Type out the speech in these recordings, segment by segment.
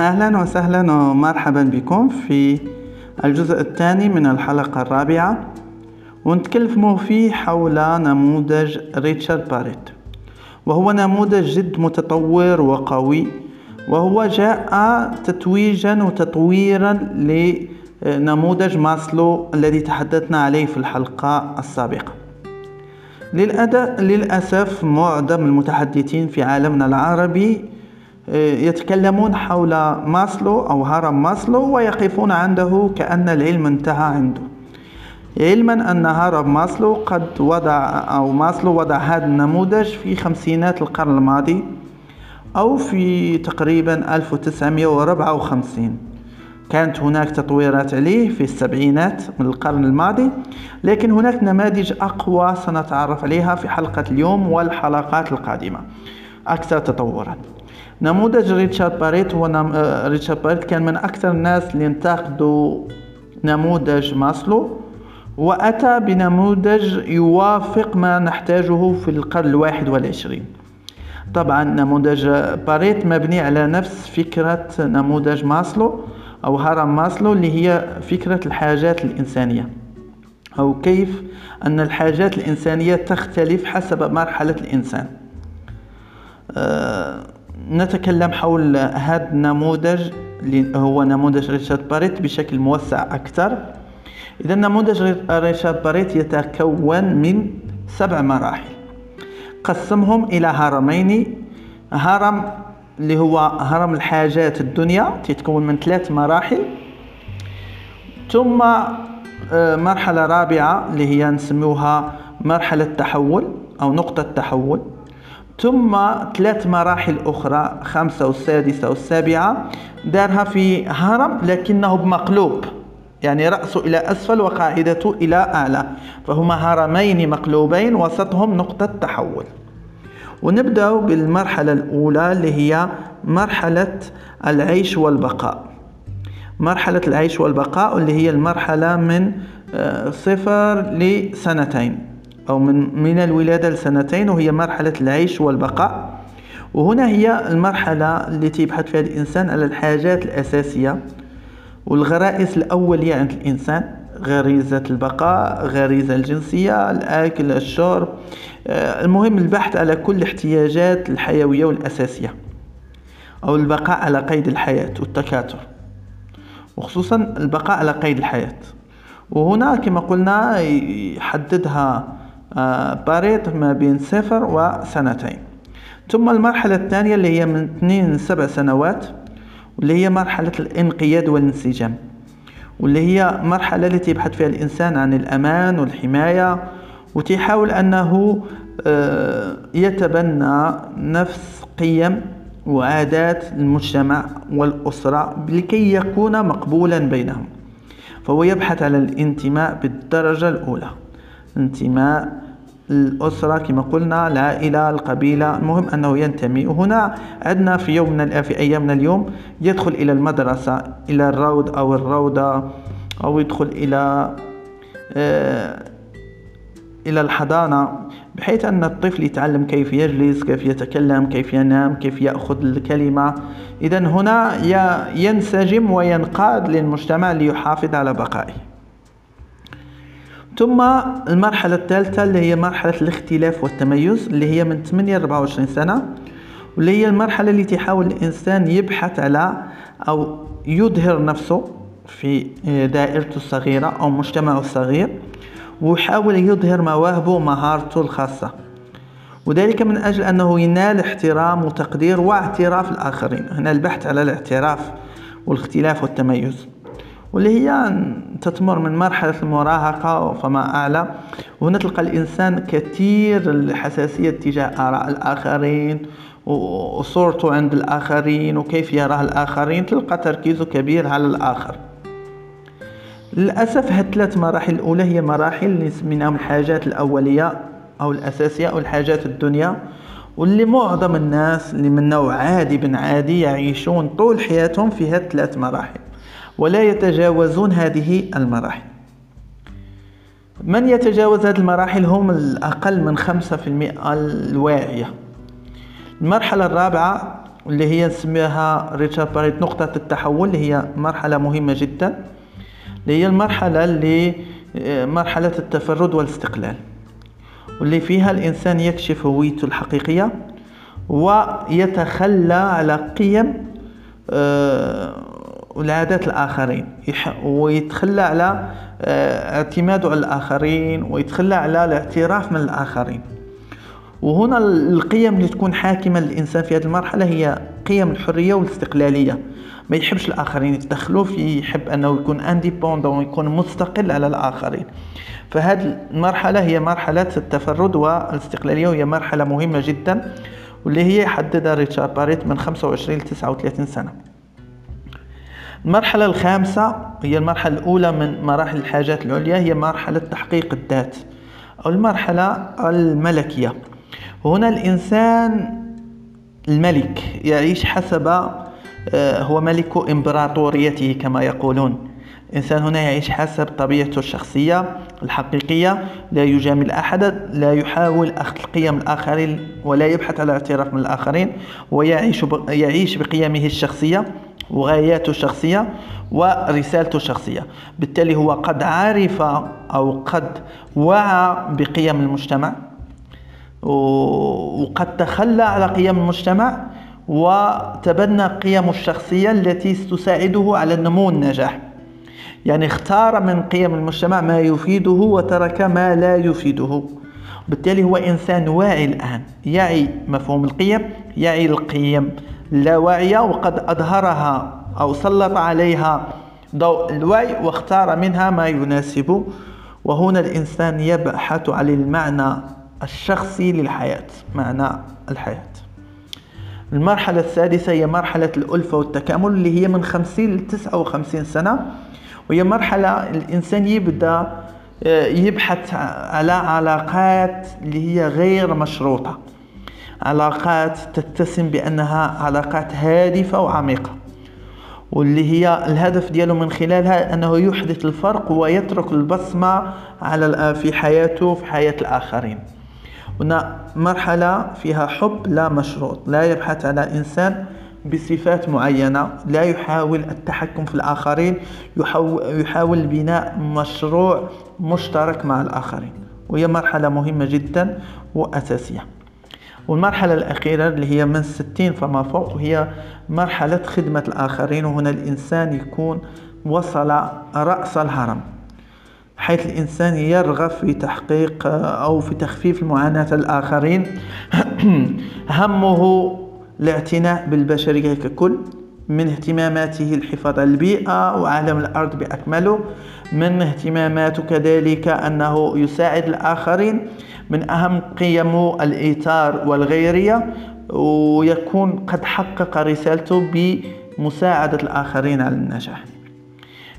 أهلا وسهلا ومرحبا بكم في الجزء الثاني من الحلقة الرابعة ونتكلم فيه حول نموذج ريتشارد باريت. وهو نموذج جد متطور وقوي وهو جاء تتويجا وتطويرا لنموذج ماسلو الذي تحدثنا عليه في الحلقة السابقة. للأسف معظم المتحدثين في عالمنا العربي يتكلمون حول ماسلو أو هرم ماسلو ويقفون عنده كأن العلم انتهى عنده. علما أن هرم ماسلو قد وضع أو ماسلو وضع هذا النموذج في خمسينات القرن الماضي أو في تقريبا 1954 كانت هناك تطويرات عليه في السبعينات من القرن الماضي لكن هناك نماذج أقوى سنتعرف عليها في حلقة اليوم والحلقات القادمة. أكثر تطورا. نموذج ريتشارد باريت هو نم... آه، ريتشارد باريت كان من أكثر الناس اللي انتقدوا نموذج ماسلو وأتى بنموذج يوافق ما نحتاجه في القرن الواحد والعشرين. طبعا نموذج باريت مبني على نفس فكرة نموذج ماسلو أو هرم ماسلو اللي هي فكرة الحاجات الإنسانية أو كيف أن الحاجات الإنسانية تختلف حسب مرحلة الإنسان. أه نتكلم حول هذا النموذج اللي هو نموذج ريتشارد باريت بشكل موسع أكثر. إذا نموذج ريتشارد باريت يتكون من سبع مراحل. قسمهم إلى هرمين. هرم اللي هو هرم الحاجات الدنيا تتكون من ثلاث مراحل. ثم آه، مرحلة رابعة اللي هي نسموها مرحلة تحول أو نقطة تحول ثم ثلاث مراحل أخرى خمسة والسادسة والسابعة دارها في هرم لكنه بمقلوب يعني رأسه إلى أسفل وقاعدته إلى أعلى فهما هرمين مقلوبين وسطهم نقطة تحول. ونبدأ بالمرحلة الأولى اللي هي مرحلة العيش والبقاء. مرحلة العيش والبقاء اللي هي المرحلة من آه، صفر لسنتين. أو من من الولادة لسنتين وهي مرحلة العيش والبقاء. وهنا هي المرحلة التي يبحث فيها الإنسان على الحاجات الأساسية. والغرائز الأولية عند الإنسان غريزة البقاء غريزة الجنسية الأكل الشرب. آه، المهم البحث على كل الاحتياجات الحيوية والأساسية أو البقاء على قيد الحياة والتكاثر. وخصوصا البقاء على قيد الحياة. وهنا كما قلنا يحددها آه، باريت ما بين صفر وسنتين. ثم المرحلة الثانية اللي هي من اثنين لسبع سنوات واللي هي مرحلة الانقياد والانسجام واللي هي مرحلة التي يبحث فيها الإنسان عن الأمان والحماية وتحاول أنه آه، يتبنى نفس قيم وعادات المجتمع والأسرة لكي يكون مقبولا بينهم. فهو يبحث على الانتماء بالدرجة الأولى. انتماء الأسرة كما قلنا العائلة القبيلة. المهم أنه ينتمي. وهنا عندنا في يومنا في أيامنا اليوم يدخل إلى المدرسة إلى الروض أو الروضة أو يدخل إلى آه إلى الحضانة بحيث أن الطفل يتعلم كيف يجلس كيف يتكلم كيف ينام كيف يأخذ الكلمة. إذا هنا ينسجم وينقاد للمجتمع ليحافظ على بقائه. ثم المرحلة الثالثة اللي هي مرحلة الاختلاف والتميز اللي هي من 8 ل 24 سنة واللي هي المرحلة اللي تحاول الإنسان يبحث على أو يظهر نفسه في دائرته الصغيرة أو مجتمعه الصغير ويحاول يظهر مواهبه ومهارته الخاصة. وذلك من أجل أنه ينال احترام وتقدير واعتراف الآخرين. هنا البحث على الاعتراف والاختلاف والتميز. واللي هي تتمر من مرحلة المراهقة فما أعلى. وهنا تلقى الإنسان كثير الحساسية تجاه آراء الآخرين وصورته عند الآخرين وكيف يراه الآخرين. تلقى تركيزه كبير على الآخر. للأسف هاد الثلاث مراحل الأولى هي مراحل اللي سميناهم الحاجات الأولية أو الأساسية أو الحاجات الدنيا. واللي معظم الناس اللي من نوع عادي بن عادي يعيشون طول حياتهم في هاد الثلاث مراحل. ولا يتجاوزون هذه المراحل. من يتجاوز هذه المراحل هم الأقل من خمسة في المئة الواعية. المرحلة الرابعة اللي هي نسميها ريتشارد باريت نقطة التحول اللي هي مرحلة مهمة جدا اللي هي المرحلة اللي آه، مرحلة التفرد والاستقلال واللي فيها الإنسان يكشف هويته الحقيقية ويتخلى على قيم آه، والعادات الآخرين. ويتخلى على آه، اعتماده على الآخرين ويتخلى على الاعتراف من الآخرين. وهنا القيم اللي تكون حاكمة للإنسان في هذه المرحلة هي قيم الحرية والاستقلالية. ما يحبش الآخرين يتدخلوا فيه يحب أنه يكون انديبوندون ويكون مستقل على الآخرين. فهذه المرحلة هي مرحلة التفرد والاستقلالية وهي مرحلة مهمة جدا واللي هي يحددها ريتشارد باريت من 25 ل 39 سنة. المرحلة الخامسة هي المرحلة الأولى من مراحل الحاجات العليا هي مرحلة تحقيق الذات أو المرحلة الملكية. هنا الإنسان الملك يعيش حسب آه، هو ملك إمبراطوريته كما يقولون. الإنسان هنا يعيش حسب طبيعته الشخصية الحقيقية لا يجامل أحدا لا يحاول أخذ القيم الآخرين ولا يبحث على اعتراف من الآخرين ويعيش يعيش بقيمه الشخصية. وغاياته الشخصية ورسالته الشخصية. بالتالي هو قد عرف أو قد وعى بقيم المجتمع وقد تخلى على قيم المجتمع وتبنى قيمه الشخصية التي تساعده على النمو والنجاح يعني اختار من قيم المجتمع ما يفيده وترك ما لا يفيده. بالتالي هو إنسان واعي الآن يعي مفهوم القيم يعي القيم اللاواعية وقد أظهرها أو سلط عليها. ضوء الوعي واختار منها ما يناسبه وهنا الإنسان يبحث عن المعنى الشخصي للحياة. معنى الحياة. المرحلة السادسة هي مرحلة الألفة والتكامل اللي هي من 50 ل 59 سنة. وهي مرحلة الإنسان يبدأ آه، يبحث على علاقات اللي هي غير مشروطة. علاقات تتسم بأنها علاقات هادفة وعميقة. واللي هي الهدف ديالو من خلالها أنه يحدث الفرق ويترك البصمة على في حياته في حياة الآخرين. هنا مرحلة فيها حب لا مشروط لا يبحث على إنسان بصفات معينة لا يحاول التحكم في الآخرين يحاول بناء مشروع مشترك مع الآخرين. وهي مرحلة مهمة جدا وأساسية. والمرحلة الأخيرة اللي هي من 60 فما فوق هي مرحلة خدمة الآخرين وهنا الإنسان يكون وصل رأس الهرم حيث الإنسان يرغب في تحقيق أو في تخفيف المعاناة الآخرين. همه الاعتناء بالبشرية ككل من اهتماماته الحفاظ على البيئة وعالم الأرض بأكمله من اهتماماته كذلك أنه يساعد الآخرين. من أهم قيمه الإيثار والغيرية ويكون قد حقق رسالته بمساعدة الآخرين على النجاح.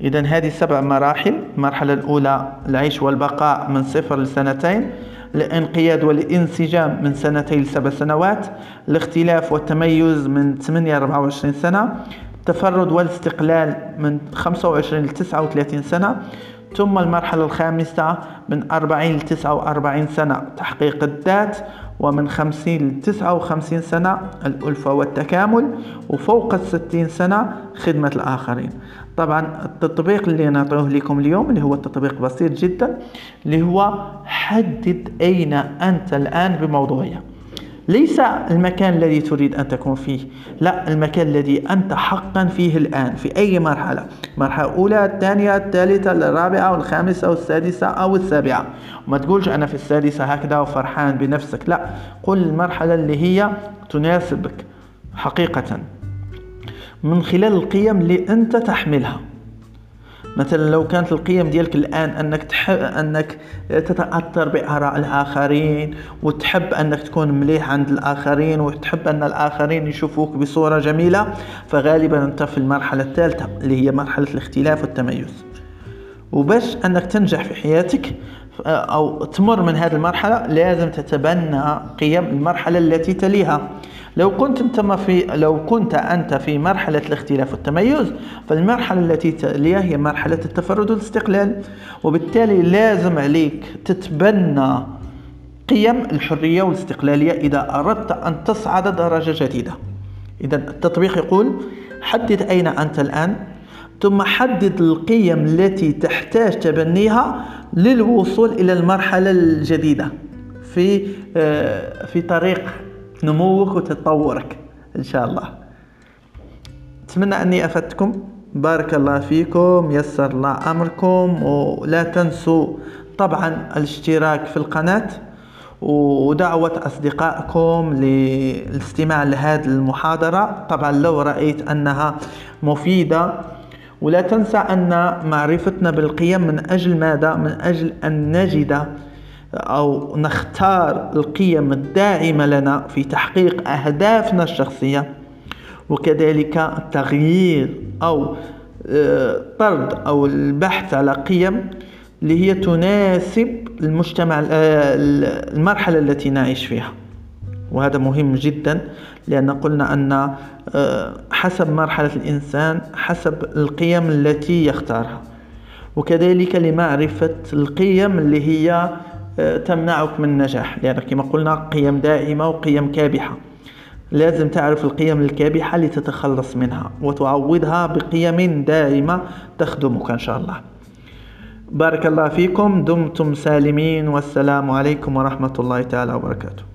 إذا هذه سبع مراحل. المرحلة الأولى العيش والبقاء من صفر لسنتين. الانقياد والانسجام من سنتين لسبع سنوات. الاختلاف والتميز من 8 ل 24 سنة. التفرد والاستقلال من 25 ل 39 سنة. ثم المرحلة الخامسة من 40 ل 49 سنة تحقيق الذات ومن 50 ل 59 سنة الألفة والتكامل وفوق ال 60 سنة خدمة الآخرين. طبعا التطبيق اللي نعطيه لكم اليوم اللي هو التطبيق بسيط جدا اللي هو حدد أين أنت الآن بموضوعية. ليس المكان الذي تريد أن تكون فيه لا المكان الذي أنت حقا فيه الآن في أي مرحلة مرحلة أولى الثانية الثالثة الرابعة والخامسة والسادسة أو السابعة. ما تقولش أنا في السادسة هكذا وفرحان بنفسك لا قل المرحلة اللي هي تناسبك حقيقة. من خلال القيم اللي أنت تحملها. مثلا لو كانت القيم ديالك الآن أنك تحب أنك تتأثر بآراء الآخرين وتحب أنك تكون مليح عند الآخرين وتحب أن الآخرين يشوفوك بصورة جميلة فغالبا أنت في المرحلة الثالثة اللي هي مرحلة الاختلاف والتميز. وباش أنك تنجح في حياتك أو تمر من هذه المرحلة لازم تتبنى قيم المرحلة التي تليها. لو كنت أنت ما في لو كنت أنت في مرحلة الاختلاف والتميز فالمرحلة التي تليها هي مرحلة التفرد والاستقلال. وبالتالي لازم عليك تتبنى قيم الحرية والاستقلالية إذا أردت أن تصعد درجة جديدة. إذا التطبيق يقول حدد أين أنت الآن. ثم حدد القيم التي تحتاج تبنيها للوصول إلى المرحلة الجديدة في آه، في طريق نموك وتطورك إن شاء الله. أتمنى أني أفدتكم. بارك الله فيكم يسر الله أمركم ولا تنسوا طبعا الاشتراك في القناة ودعوة أصدقائكم للاستماع لهذه المحاضرة. طبعا لو رأيت أنها مفيدة ولا تنسى أن معرفتنا بالقيم من أجل ماذا؟ من أجل أن نجد أو نختار القيم الداعمة لنا في تحقيق أهدافنا الشخصية وكذلك التغيير أو آه، طرد أو البحث على قيم اللي هي تناسب المجتمع آه، المرحلة التي نعيش فيها وهذا مهم جدا لأن قلنا أن آه، حسب مرحلة الإنسان حسب القيم التي يختارها. وكذلك لمعرفة القيم اللي هي تمنعك من النجاح. لأن كما قلنا قيم دائمة وقيم كابحة. لازم تعرف القيم الكابحة لتتخلص منها وتعوضها بقيم دائمة تخدمك إن شاء الله. بارك الله فيكم دمتم سالمين والسلام عليكم ورحمة الله تعالى وبركاته.